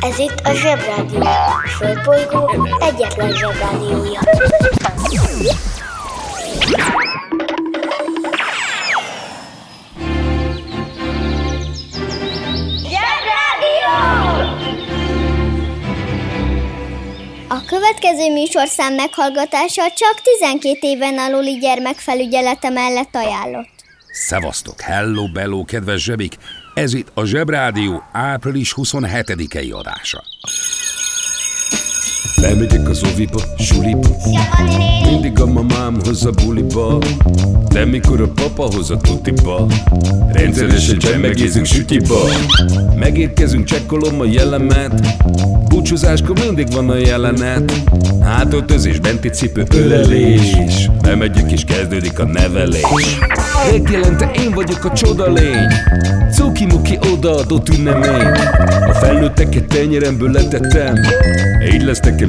Ez itt a Zsebrádió. A Földbolygó egyetlen Zsebrádiója. Zsebrádió! A következő műsorszám meghallgatása csak 12 éven aluli gyermekfelügyelete mellett ajánlott. Szevasztok, hello, bello, kedves zsebik! Ez itt a Zsebrádió április 27-i adása. Lemegyek az oviba, suliba. Mindig a mamám hoz a buliba. De mikor a papa hoz a tutiba Rendszeresen csemmegézünk sütiba. Megérkezünk, csekkolom a jellemet. Búcsúzáskor mindig van a jelenet. Hátöltözés, benti cipő, ölelés. Bemegyünk és kezdődik a nevelés. Reggelente én vagyok a csoda lény. Cuki-muki odaadott ünnemény. A felnőtteket tenyeremből letettem. Így lesz nekem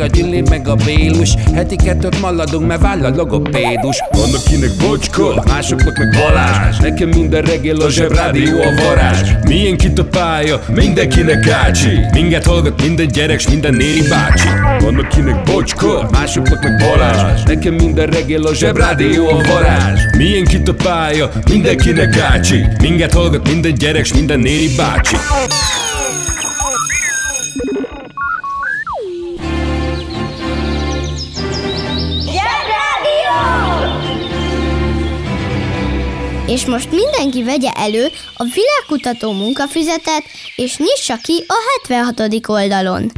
a Gyüli, meg a Bélus. Heti kettőt maladunk, mert váll a logopédus. Van akinek bocska, másoknak meg Balázs. Nekem minden reggel a zsebrádió a varázs. Milyen kit a pálya, mindenkinek ácsi. Minket hallgat minden gyerek, s minden néri bácsi. Van akinek bocska, másoknak meg Balázs. Nekem minden reggel a zsebrádió a varázs. Milyen kit a pálya, mindenkinek ácsi. Minket hallgat minden gyerek, s minden néri bácsi És most mindenki vegye elő a világkutató munkafüzetet, és nyissa ki a 76. oldalon.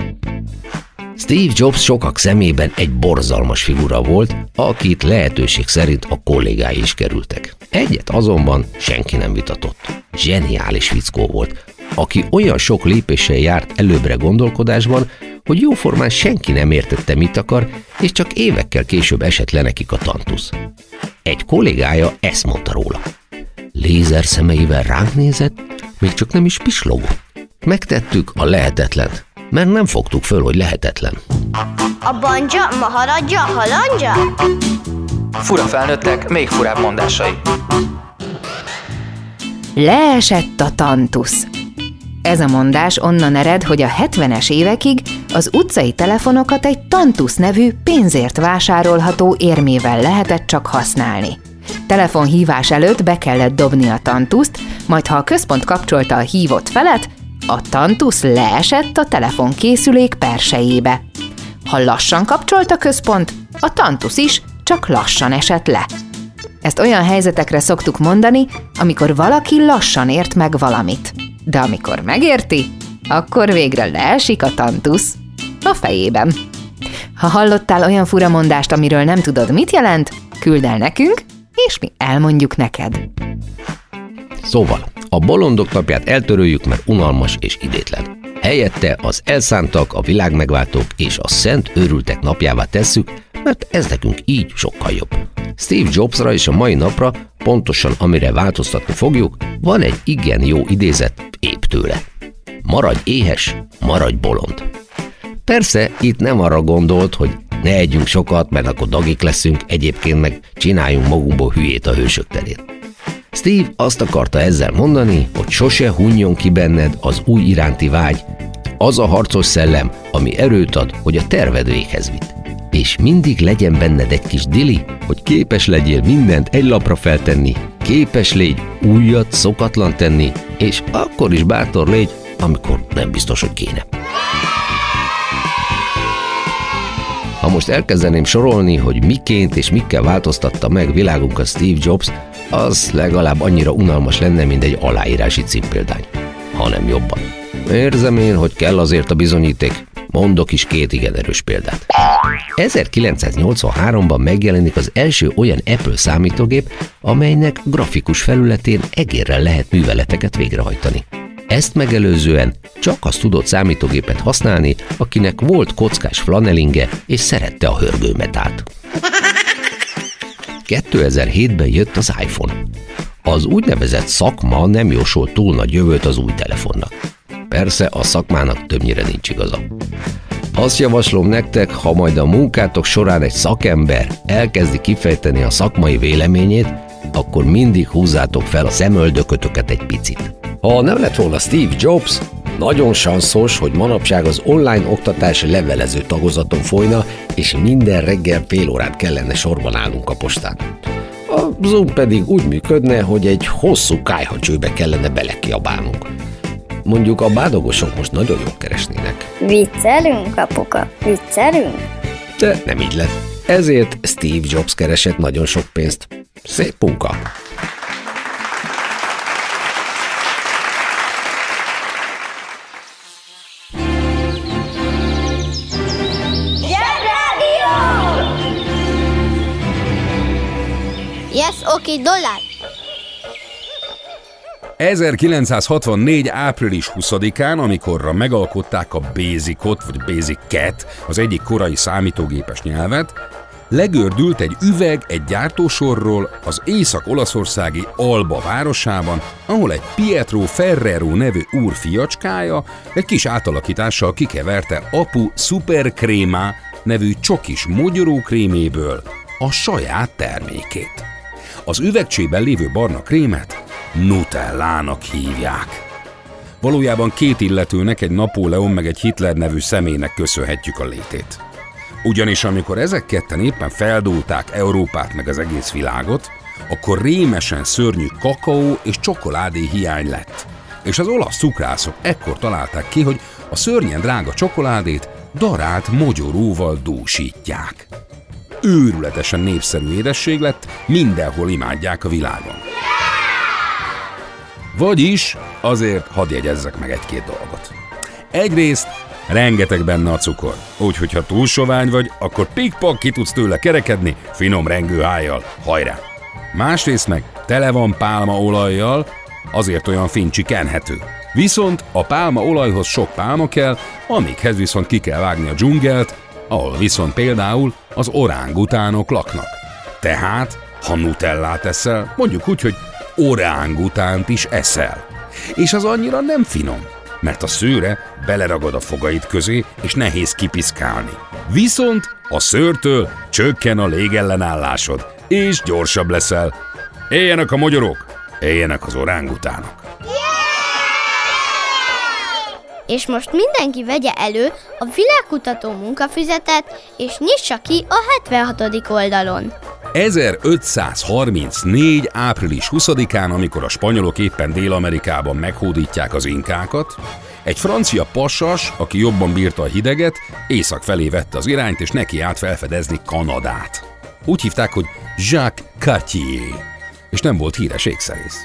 Steve Jobs sokak szemében egy borzalmas figura volt, akit lehetőség szerint a kollégái is kerültek. Egyet azonban senki nem vitatott. Zseniális fickó volt, aki olyan sok lépéssel járt előbbre gondolkodásban, hogy jóformán senki nem értette, mit akar, és csak évekkel később esett le nekik a tantusz. Egy kollégája ezt mondta róla. Lézer szemeivel ránk nézett, még csak nem is pislogott. Megtettük a lehetetlent, mert nem fogtuk föl, hogy lehetetlen. A banja, maharadja, halandja? Fura felnőttek, még furább mondásai. Leesett a tantusz. Ez a mondás onnan ered, hogy a 70-es évekig az utcai telefonokat egy tantusz nevű pénzért vásárolható érmével lehetett csak használni. Telefonhívás előtt be kellett dobni a tantuszt, majd ha a központ kapcsolta a hívott felet, a tantusz leesett a telefonkészülék persejébe. Ha lassan kapcsolt a központ, a tantusz is csak lassan esett le. Ezt olyan helyzetekre szoktuk mondani, amikor valaki lassan ért meg valamit. De amikor megérti, akkor végre leesik a tantusz a fejében. Ha hallottál olyan furamondást, amiről nem tudod, mit jelent, küld el nekünk, és mi elmondjuk neked. Szóval, a bolondok napját eltöröljük, mert unalmas és idétlen. Helyette az elszántak, a világmegváltók és a szent őrültek napjává tesszük, mert ez nekünk így sokkal jobb. Steve Jobsra és a mai napra, pontosan amire változtatni fogjuk, van egy igen jó idézet épp tőle. Maradj éhes, maradj bolond. Persze itt nem arra gondolt, hogy ne együnk sokat, mert akkor dagik leszünk, egyébként meg csináljunk magunkból hülyét a hősök terén. Steve azt akarta ezzel mondani, hogy sose hunjon ki benned az új iránti vágy, az a harcos szellem, ami erőt ad, hogy a terved véghez vitt. És mindig legyen benned egy kis dili, hogy képes legyél mindent egy lapra feltenni, képes légy újat szokatlan tenni, és akkor is bátor légy, amikor nem biztos, hogy kéne. Ha most elkezdeném sorolni, hogy miként és mikkel változtatta meg világunkat Steve Jobs, az legalább annyira unalmas lenne, mint egy aláírási címpéldány, hanem jobban. Érzem én, hogy kell azért a bizonyíték, mondok is két igen erős példát. 1983-ban megjelenik az első olyan Apple számítógép, amelynek grafikus felületén egérrel lehet műveleteket végrehajtani. Ezt megelőzően csak azt tudott számítógépet használni, akinek volt kockás flanelinge és szerette a hörgőmetát. 2007-ben jött az iPhone. Az úgynevezett szakma nem jósolt túl nagy jövőt az új telefonnak. Persze a szakmának többnyire nincs igaza. Azt javaslom nektek, ha majd a munkátok során egy szakember elkezdi kifejteni a szakmai véleményét, akkor mindig húzzátok fel a szemöldökötöket egy picit. Ha nem lett volna Steve Jobs, nagyon sanszos, hogy manapság az online oktatás levelező tagozaton folyna, és minden reggel fél órát kellene sorban állnunk a postán. A Zoom pedig úgy működne, hogy egy hosszú kájhacsőbe kellene belekiabálnunk. Mondjuk a bádogosok most nagyon jól keresnének. Viccelünk, apuka, viccelünk? De nem így lett. Ezért Steve Jobs keresett nagyon sok pénzt. Szép munka! Yes, oké, okay, dollár. 1964. április 20-án, amikorra megalkották a Basicot, vagy Basic-ket, az egyik korai számítógépes nyelvet, legördült egy üveg egy gyártósorról az észak-olaszországi Alba városában, ahol egy Pietro Ferrero nevű úr fiacskája egy kis átalakítással kikeverte apu Supercrema nevű csokis mogyorókréméből a saját termékét. Az üvegcsében lévő barna krémet Nutellának hívják. Valójában két illetőnek, egy Napóleon meg egy Hitler nevű személynek köszönhetjük a létét. Ugyanis amikor ezek ketten éppen feldúlták Európát meg az egész világot, akkor rémesen szörnyű kakaó és csokoládé hiány lett. És az olasz cukrászok ekkor találták ki, hogy a szörnyen drága csokoládét darált mogyoróval dúsítják. Őrületesen népszerű édesség lett, mindenhol imádják a világon. Vagyis azért hadd jegyezzek meg egy-két dolgot. Egyrészt rengeteg benne a cukor, úgyhogy ha túl sovány vagy, akkor pikpak ki tudsz tőle kerekedni finom rengő hájjal, hajrá! Másrészt meg tele van pálmaolajjal, azért olyan fincsi kenhető. Viszont a pálmaolajhoz sok pálma kell, amikhez viszont ki kell vágni a dzsungelt, ahol viszont például az orángutánok laknak. Tehát, ha nutellát eszel, mondjuk úgy, hogy orángutánt is eszel. És az annyira nem finom, mert a szőre beleragad a fogaid közé, és nehéz kipiszkálni. Viszont a szőrtől csökken a légellenállásod, és gyorsabb leszel. Éljenek a magyarok, éljenek az orángutánok. És most mindenki vegye elő a világkutató munkafüzetet, és nyissa ki a 76. oldalon. 1534. április 20-án, amikor a spanyolok éppen Dél-Amerikában meghódítják az inkákat, egy francia pasas, aki jobban bírta a hideget, észak felé vette az irányt, és neki át felfedezni Kanadát. Úgy hívták, hogy Jacques Cartier, és nem volt híres ékszerész.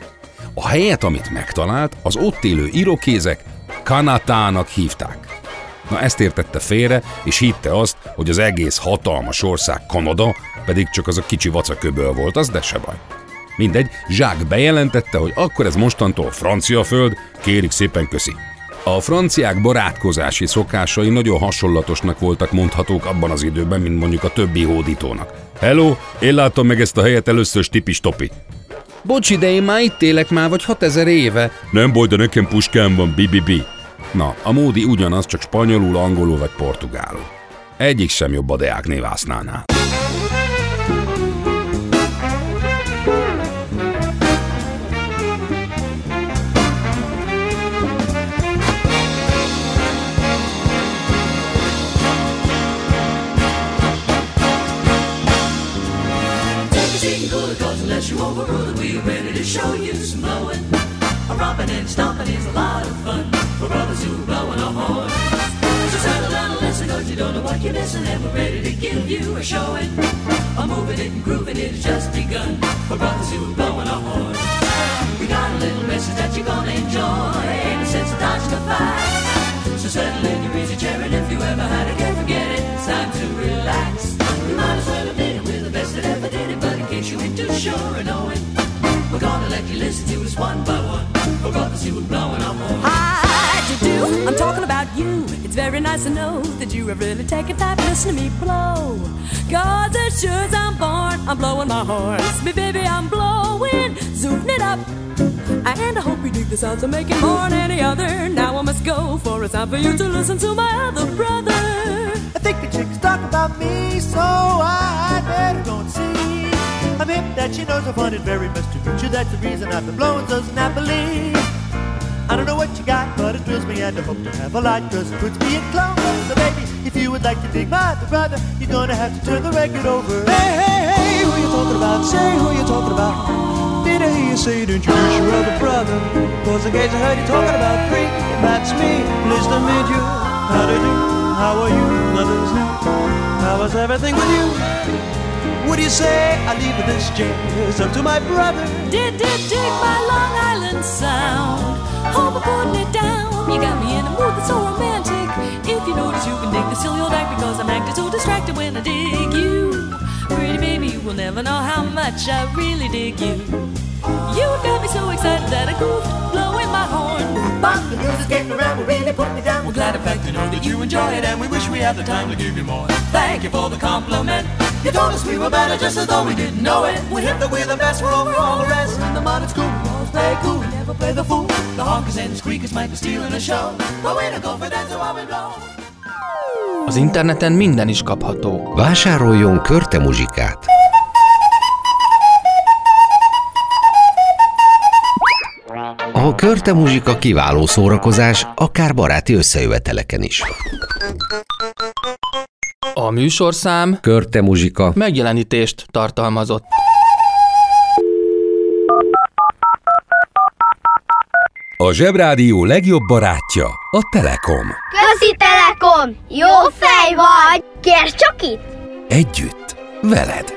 A helyet, amit megtalált, az ott élő irokézek Kanatának hívták. Na ezt értette félre, és hitte azt, hogy az egész hatalmas ország Kanada, pedig csak az a kicsi vacaköböl volt, az de se baj. Mindegy, Zsák bejelentette, hogy akkor ez mostantól francia föld, kérik szépen köszi. A franciák barátkozási szokásai nagyon hasonlatosnak voltak mondhatók abban az időben, mint mondjuk a többi hódítónak. Hello, én látom meg ezt a helyet először stipis topi. Bocsi, de én már itt élek már vagy 6000 éve. Nem baj, de nekem puskám van, bibibi. Na, a módi ugyanaz, csak spanyolul, angolul vagy portugálul. Egyik sem jobb a Deák névásznánál. show you some blowing. A romping and stomping is a lot of fun for brothers who are blowing a horn. So settle down and listen, cause you don't know what you're missing, and we're ready to give you a showing. A moving it and grooving it has just begun for brothers who are blowing a horn. We got a little message that you're gonna enjoy, ain't a sense of dodging the fight. So settle in your easy chair, and if you ever had a care, forget it. It's time to relax. You might as well admit it, we're the best that ever did it, but in case you ain't too sure of knowing. We're gonna let you listen to us one by one. Who are blowing our horn. about you. It's very nice to know that you have really taken time to listen to me blow. Cause as sure as I'm born, I'm blowing my horn. Me baby, I'm blowing, zooming it up. And I hope you dig the sounds I'm making more than any other. Now I must go, for it's time for you to listen to my other brother. I find it very much to meet you. That's the reason I've been blowing so snappily. I don't know what you got, but it thrills me and I hope to have a lot, cause it puts me in clover. So baby, if you would like to dig my other brother, you're gonna have to turn the record over. Hey, hey, hey, who you talking about? Say who you talking about. Did I hear you say to introduce your other brother? Cause in case I heard you talking about three, that's me. Pleased to meet you. How do you do? How are you? Mother's new. How was everything with you? What do you say? I leave with this jazz up to my brother. Did, did, dig my Long Island sound. Hope I'm putting it down. You got me in a mood that's so romantic. If you notice, you can dig the silly old act because I'm acting so distracted when I dig you. Pretty baby, you will never know how much I really dig you. You got me so excited that I goof, blowing my horn. But the music's getting around, will really put me down. We're glad, in fact, to know that you enjoy it, and we wish we had the time to give you more. Thank you for the compliment. You told us we were better just as though we didn't know it. We hip that we're the best, we're over all the rest. In the modern school, we always play cool, we never play the fool. The honkers and the squeakers might be stealing the show, but we don't go for that, so I we blow. Az interneten minden is kapható. Vásároljon körte muzsikát! A körte muzsika kiváló szórakozás, akár baráti összejöveteleken is. A műsorszám Körte muzsika. megjelenítést tartalmazott. A Zsebrádió legjobb barátja a Telekom. Közi Telekom! Jó fej vagy! Kérd csak itt! Együtt, veled.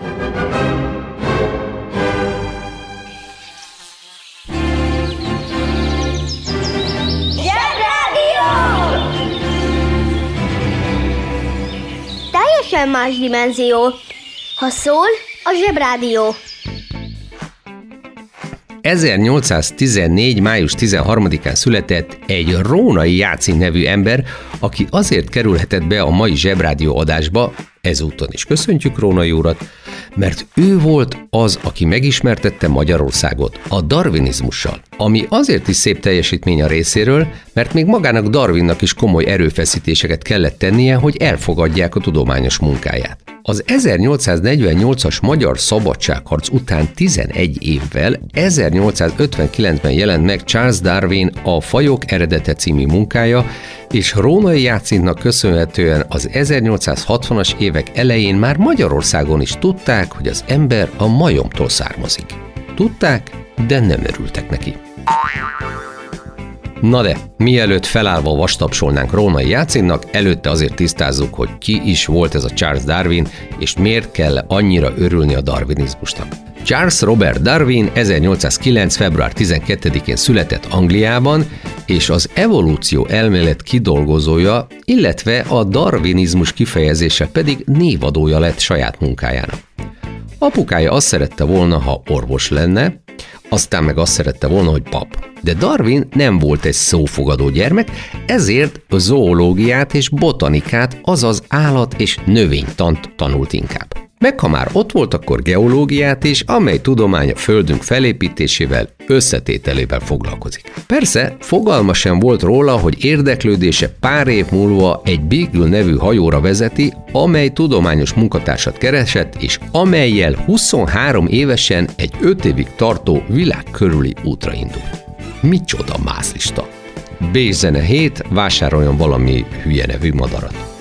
Teljesen más dimenzió. Ha szól, a Zsebrádió. 1814. május 13-án született egy Rónai Jácin nevű ember, aki azért kerülhetett be a mai Zsebrádió adásba, ezúton is köszöntjük Rónai urat, mert ő volt az, aki megismertette Magyarországot a darwinizmussal, ami azért is szép teljesítmény a részéről, mert még magának Darwinnak is komoly erőfeszítéseket kellett tennie, hogy elfogadják a tudományos munkáját. Az 1848-as magyar szabadságharc után 11 évvel 1859-ben jelent meg Charles Darwin a Fajok eredete című munkája, és Rónai Játszintnak köszönhetően az 1860-as évek elején már Magyarországon is tudták, hogy az ember a majomtól származik. Tudták, de nem örültek neki. Na de, mielőtt felállva vastapsolnánk Rónai Jácinnak, előtte azért tisztázzuk, hogy ki is volt ez a Charles Darwin, és miért kell annyira örülni a darwinizmusnak. Charles Robert Darwin 1809. február 12-én született Angliában, és az evolúció elmélet kidolgozója, illetve a darwinizmus kifejezése pedig névadója lett saját munkájának. Apukája azt szerette volna, ha orvos lenne, aztán meg azt szerette volna, hogy pap. De Darwin nem volt egy szófogadó gyermek, ezért zoológiát és botanikát, azaz állat- és növénytant tanult inkább. Meg ha már ott volt, akkor geológiát is, amely tudomány a Földünk felépítésével, összetételével foglalkozik. Persze, fogalma sem volt róla, hogy érdeklődése pár év múlva egy Beagle nevű hajóra vezeti, amely tudományos munkatársat keresett, és amelyel 23 évesen egy 5 évig tartó világ körüli útra indult. Micsoda mászlista! B-zene 7, vásároljon valami hülye nevű madarat.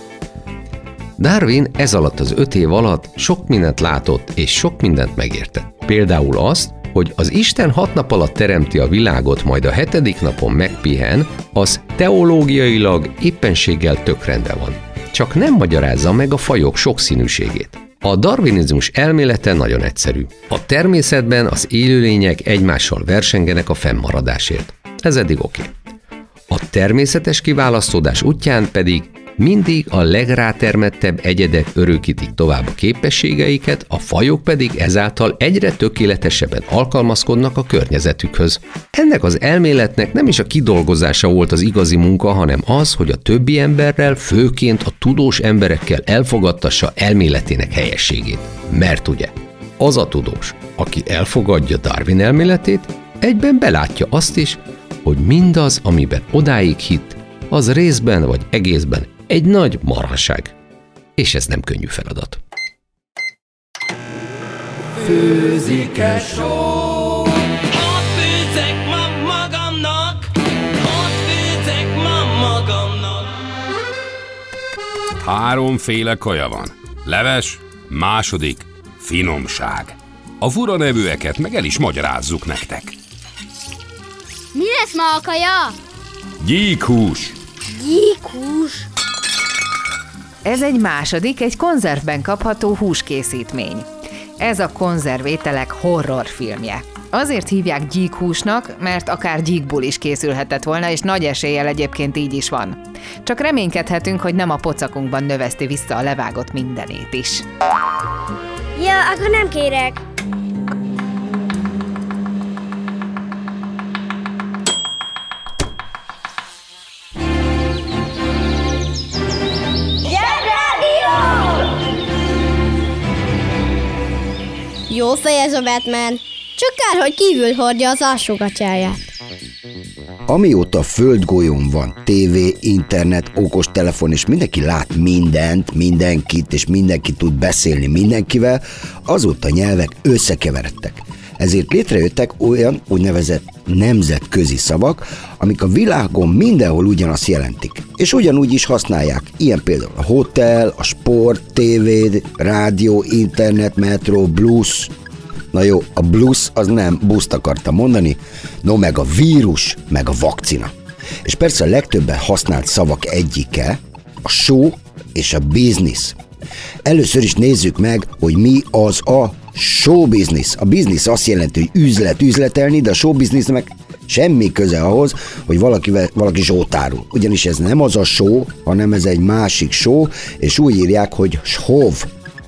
Darwin ez alatt az öt év alatt sok mindent látott és sok mindent megértett. Például azt, hogy az Isten hat nap alatt teremti a világot, majd a hetedik napon megpihen, az teológiailag éppenséggel tök van. Csak nem magyarázza meg a fajok sokszínűségét. A darwinizmus elmélete nagyon egyszerű. A természetben az élőlények egymással versengenek a fennmaradásért. Ez eddig oké. Okay. A természetes kiválasztódás útján pedig mindig a legrátermettebb egyedek örökítik tovább a képességeiket, a fajok pedig ezáltal egyre tökéletesebben alkalmazkodnak a környezetükhöz. Ennek az elméletnek nem is a kidolgozása volt az igazi munka, hanem az, hogy a többi emberrel, főként a tudós emberekkel elfogadtassa elméletének helyességét. Mert ugye, az a tudós, aki elfogadja Darwin elméletét, egyben belátja azt is, hogy mindaz, amiben odáig hitt, az részben vagy egészben egy nagy marhaság. És ez nem könnyű feladat. Főzike só Ott főzek ma magamnak, ott főzek ma magamnak. Háromféle kaja van. Leves, második, finomság. A fura nevűeket meg el is magyarázzuk nektek. Mi lesz ma a kaja? Gyíkhús, Gyíkhús. Ez egy második, egy konzervben kapható húskészítmény. Ez a konzervételek horrorfilmje. Azért hívják gyíkhúsnak, mert akár gyíkból is készülhetett volna, és nagy eséllyel egyébként így is van. Csak reménykedhetünk, hogy nem a pocakunkban növeszti vissza a levágott mindenét is. Ja, akkor nem kérek. Jó fej ez a Batman. Csak kár, hogy kívül hordja az alsógatyáját. Amióta földgolyón van tévé, internet, okostelefon, és mindenki lát mindent, mindenkit, és mindenki tud beszélni mindenkivel, azóta nyelvek összekeveredtek. Ezért létrejöttek olyan úgynevezett nemzetközi szavak, amik a világon mindenhol ugyanazt jelentik. És ugyanúgy is használják. Ilyen például a hotel, a sport, tévé, rádió, internet, metro, blues. Na jó, a blues az nem buszt akartam mondani, no meg a vírus, meg a vakcina. És persze a legtöbben használt szavak egyike, a show és a business. Először is nézzük meg, hogy mi az a show business. A business azt jelenti, hogy üzlet, üzletelni, de a show businessnek semmi köze ahhoz, hogy valaki, valaki zsótárul. Ugyanis ez nem az a show, hanem ez egy másik show, és úgy írják, hogy shov,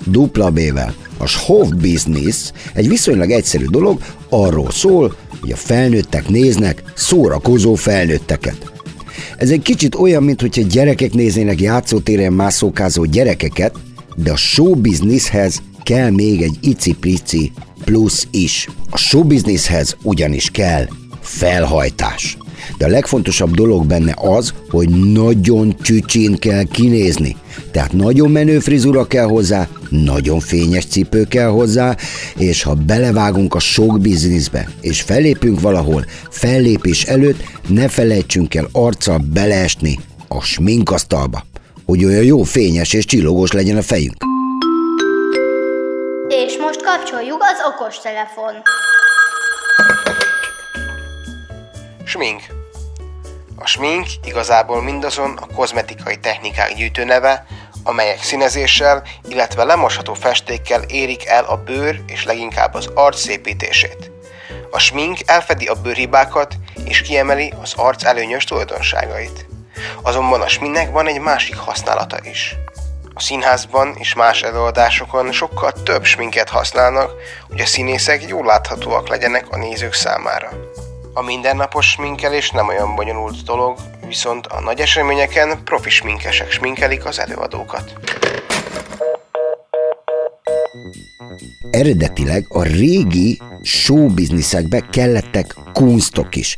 dupla B-vel. A shov business egy viszonylag egyszerű dolog, arról szól, hogy a felnőttek néznek szórakozó felnőtteket. Ez egy kicsit olyan, mint hogyha gyerekek néznének játszótéren mászókázó gyerekeket, de a show businesshez kell még egy icipici plusz is. A show businesshez ugyanis kell felhajtás. De a legfontosabb dolog benne az, hogy nagyon csücsin kell kinézni. Tehát nagyon menő frizura kell hozzá, nagyon fényes cipő kell hozzá, és ha belevágunk a sok bizniszbe, és fellépünk valahol, fellépés előtt ne felejtsünk el arccal beleesni a sminkasztalba, hogy olyan jó fényes és csillogós legyen a fejünk. És most kapcsoljuk az okostelefon. Smink. A smink igazából mindazon a kozmetikai technikák gyűjtőneve, amelyek színezéssel, illetve lemosható festékkel érik el a bőr és leginkább az arc szépítését. A smink elfedi a bőrhibákat és kiemeli az arc előnyös tulajdonságait. Azonban a sminknek van egy másik használata is. A színházban és más előadásokon sokkal több sminket használnak, hogy a színészek jól láthatóak legyenek a nézők számára. A mindennapos sminkelés nem olyan bonyolult dolog, viszont a nagy eseményeken profi sminkesek sminkelik az előadókat. Eredetileg a régi showbizniszekbe kellettek kunstok is.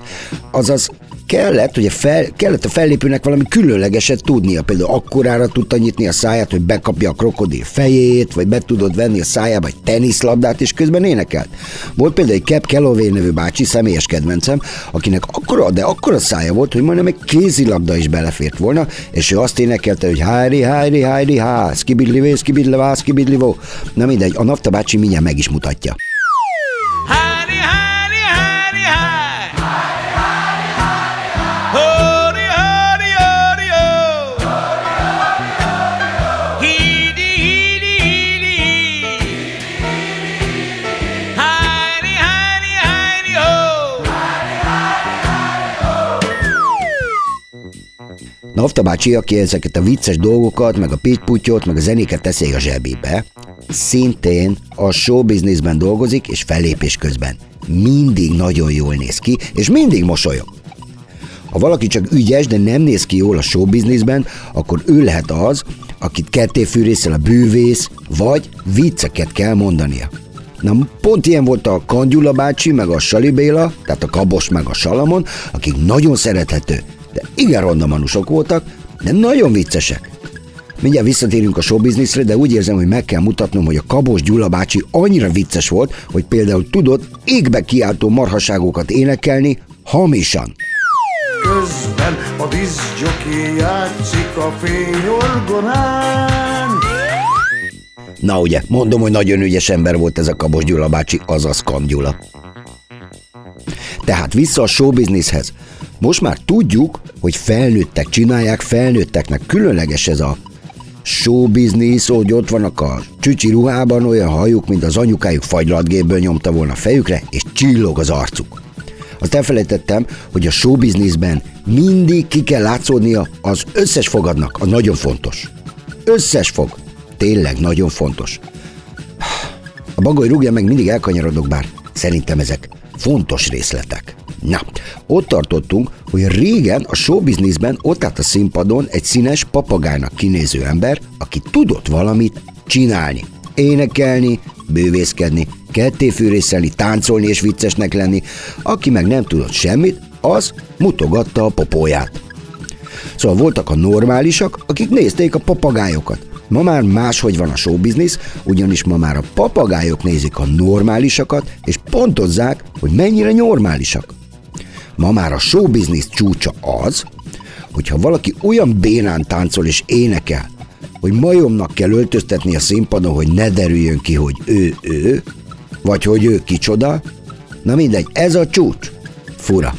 Azaz kellett, a fel, kellett a fellépőnek valami különlegeset tudnia. Például akkorára tudta nyitni a száját, hogy bekapja a krokodil fejét, vagy be tudod venni a szájába egy teniszlabdát, és közben énekelt. Volt például egy Cap Calloway nevű bácsi, személyes kedvencem, akinek akkora, de akkora szája volt, hogy majdnem egy kézilabda is belefért volna, és ő azt énekelte, hogy hári, hári, hári, há, skibidlivé, skibidlevá, skibidlivó. Na mindegy, a Nafta bácsi mindjárt meg is mutatja. Nafta bácsi, aki ezeket a vicces dolgokat, meg a pitputyot, meg a zenéket teszi a zsebébe, szintén a showbizniszben dolgozik, és fellépés közben mindig nagyon jól néz ki, és mindig mosolyog. Ha valaki csak ügyes, de nem néz ki jól a showbizniszben, akkor ő lehet az, akit kettéfűrészel a bűvész, vagy vicceket kell mondania. Na, pont ilyen volt a Kangyula bácsi, meg a Sali Béla, tehát a Kabos, meg a Salamon, akik nagyon szerethető, de igen ronda manusok voltak, de nagyon viccesek. Mindjárt visszatérünk a showbizniszre, de úgy érzem, hogy meg kell mutatnom, hogy a Kabos Gyula bácsi annyira vicces volt, hogy például tudott égbe kiáltó marhaságokat énekelni hamisan. Közben a diszjoki játszik a fényorgonán. Na ugye, mondom, hogy nagyon ügyes ember volt ez a Kabos Gyula bácsi, azaz Kam Gyula. Tehát vissza a showbizniszhez. Most már tudjuk, hogy felnőttek csinálják, felnőtteknek különleges ez a showbiznisz, hogy ott vannak a csücsi ruhában olyan hajuk, mint az anyukájuk fagylatgépből nyomta volna a fejükre, és csillog az arcuk. Azt elfelejtettem, hogy a showbizniszben mindig ki kell látszódnia az összes fogadnak, a nagyon fontos. Összes fog. Tényleg nagyon fontos. A bagoly rúgja meg mindig elkanyarodok, bár szerintem ezek fontos részletek. Na, ott tartottunk, hogy régen a showbizniszben ott állt a színpadon egy színes papagájnak kinéző ember, aki tudott valamit csinálni. Énekelni, bővészkedni, kettéfűrészelni, táncolni és viccesnek lenni. Aki meg nem tudott semmit, az mutogatta a popóját. Szóval voltak a normálisak, akik nézték a papagájokat. Ma már máshogy van a showbiznisz, ugyanis ma már a papagájok nézik a normálisakat, és pontozzák, hogy mennyire normálisak. Ma már a showbiznisz csúcsa az, hogyha valaki olyan bénán táncol és énekel, hogy majomnak kell öltöztetni a színpadon, hogy ne derüljön ki, hogy ő ő, vagy hogy ő kicsoda, na mindegy, ez a csúcs. Fura.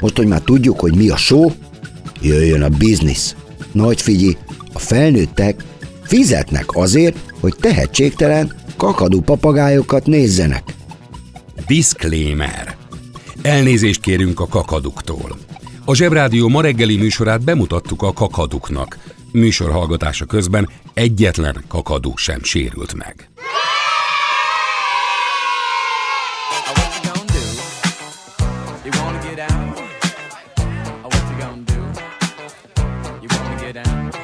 Most, hogy már tudjuk, hogy mi a show, jöjjön a biznisz. Nagy figyi, a felnőttek fizetnek azért, hogy tehetségtelen, kakadú papagájokat nézzenek. Disclaimer. Elnézést kérünk a kakaduktól. A Zsebrádió ma reggeli műsorát bemutattuk a kakaduknak. Műsor hallgatása közben egyetlen kakadú sem sérült meg. You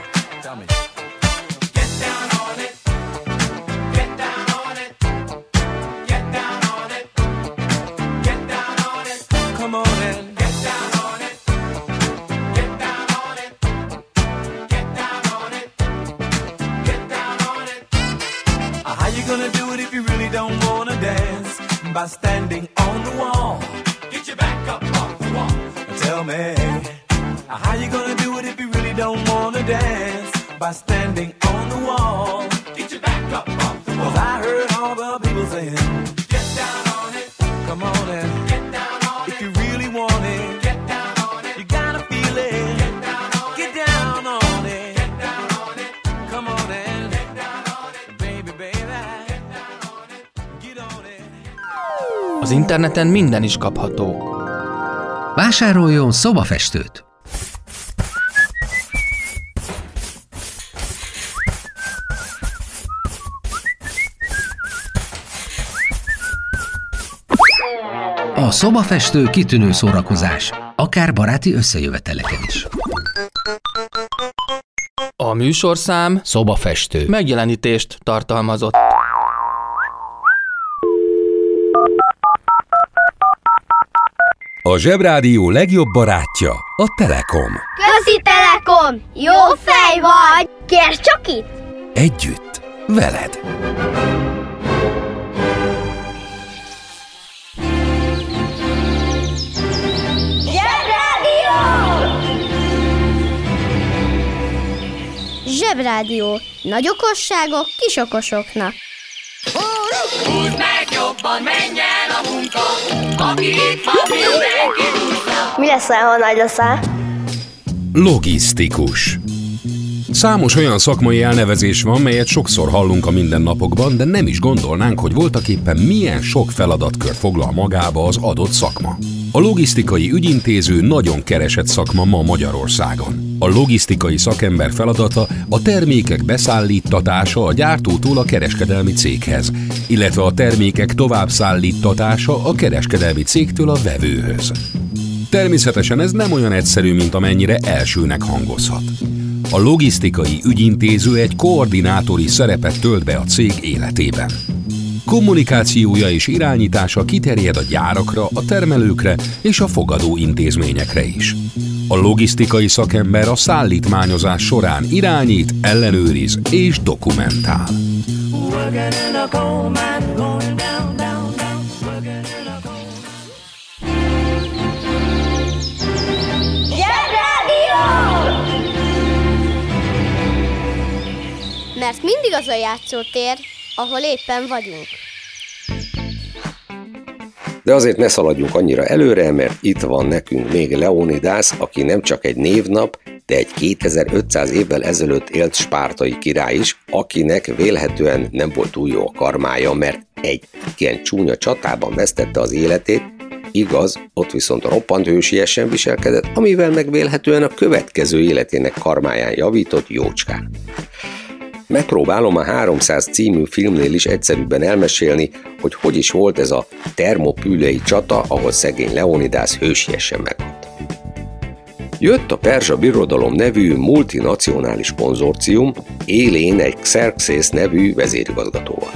interneten minden is kapható. Vásároljon szobafestőt! A szobafestő kitűnő szórakozás, akár baráti összejöveteleken is. A műsorszám Szobafestő. megjelenítést tartalmazott. A Zsebrádió legjobb barátja a Telekom. Közi Telekom! Jó fej vagy! Kérd csak itt! Együtt, veled. Zsebrádió! Zsebrádió. Nagy okosságok kis okosoknak. Húzd meg jobban, menj Mi leszel, ha nagy leszel? Logisztikus. Számos olyan szakmai elnevezés van, melyet sokszor hallunk a mindennapokban, de nem is gondolnánk, hogy voltak éppen milyen sok feladatkör foglal magába az adott szakma. A logisztikai ügyintéző nagyon keresett szakma ma Magyarországon. A logisztikai szakember feladata a termékek beszállítatása a gyártótól a kereskedelmi céghez, illetve a termékek továbbszállítatása a kereskedelmi cégtől a vevőhöz. Természetesen ez nem olyan egyszerű, mint amennyire elsőnek hangozhat. A logisztikai ügyintéző egy koordinátori szerepet tölt be a cég életében. Kommunikációja és irányítása kiterjed a gyárakra, a termelőkre és a fogadó intézményekre is. A logisztikai szakember a szállítmányozás során irányít, ellenőriz és dokumentál. Mert mindig az a játszótér, ahol éppen vagyunk. De azért ne szaladjunk annyira előre, mert itt van nekünk még Leonidas, aki nem csak egy névnap, de egy 2500 évvel ezelőtt élt spártai király is, akinek vélhetően nem volt túl jó a karmája, mert egy ilyen csúnya csatában vesztette az életét, igaz, ott viszont roppant hősiesen viselkedett, amivel megvélhetően a következő életének karmáján javított jócskán. Megpróbálom a 300 című filmnél is egyszerűbben elmesélni, hogy hogy is volt ez a termopülei csata, ahol szegény Leonidas hősiesen meghalt. Jött a Perzsa Birodalom nevű multinacionális konzorcium, élén egy Xerxes nevű vezérigazgatóval.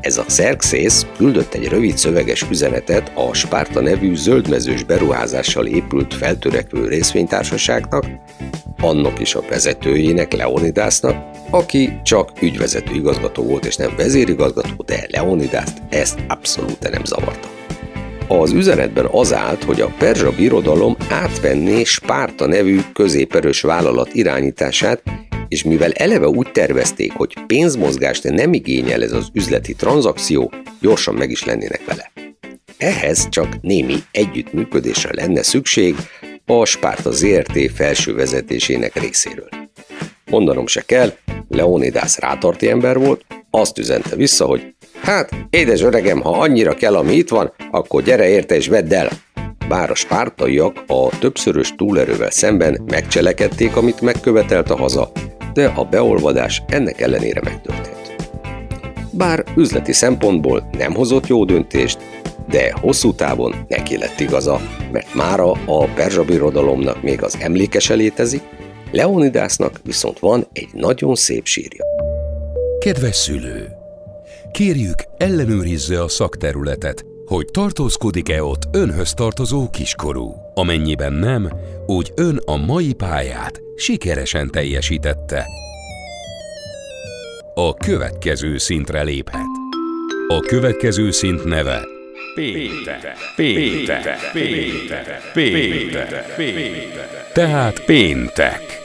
Ez a Xerxes küldött egy rövid szöveges üzenetet a Spárta nevű zöldmezős beruházással épült feltörekvő részvénytársaságnak, annak is a vezetőjének, Leonidásnak, aki csak ügyvezető igazgató volt és nem vezérigazgató, de Leonidást ezt abszolút nem zavarta. Az üzenetben az állt, hogy a Perzsa birodalom átvenné Spárta nevű középerős vállalat irányítását, és mivel eleve úgy tervezték, hogy pénzmozgást nem igényel ez az üzleti tranzakció, gyorsan meg is lennének vele. Ehhez csak némi együttműködésre lenne szükség a Spárta ZRT felső vezetésének részéről. Mondanom se kell, Leonidas rátarti ember volt, azt üzente vissza, hogy hát, édes öregem, ha annyira kell, ami itt van, akkor gyere érte és vedd el. Bár a spártaiak a többszörös túlerővel szemben megcselekedték, amit megkövetelt a haza, de a beolvadás ennek ellenére megtörtént. Bár üzleti szempontból nem hozott jó döntést, de hosszú távon neki lett igaza, mert mára a Perzsa birodalomnak még az emlékese létezik, Leonidásnak viszont van egy nagyon szép sírja. Kedves szülő! Kérjük, ellenőrizze a szakterületet, hogy tartózkodik-e ott önhöz tartozó kiskorú. Amennyiben nem, úgy ön a mai pályát sikeresen teljesítette. A következő szintre léphet. A következő szint neve Péntek, péntek, péntek, péntek, péntek. Tehát péntek.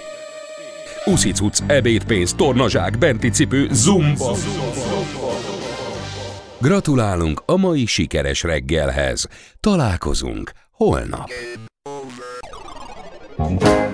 Uszicuc, ebédpénz, tornazsák, benti cipő, zumba. Gratulálunk a mai sikeres reggelhez. Találkozunk holnap. They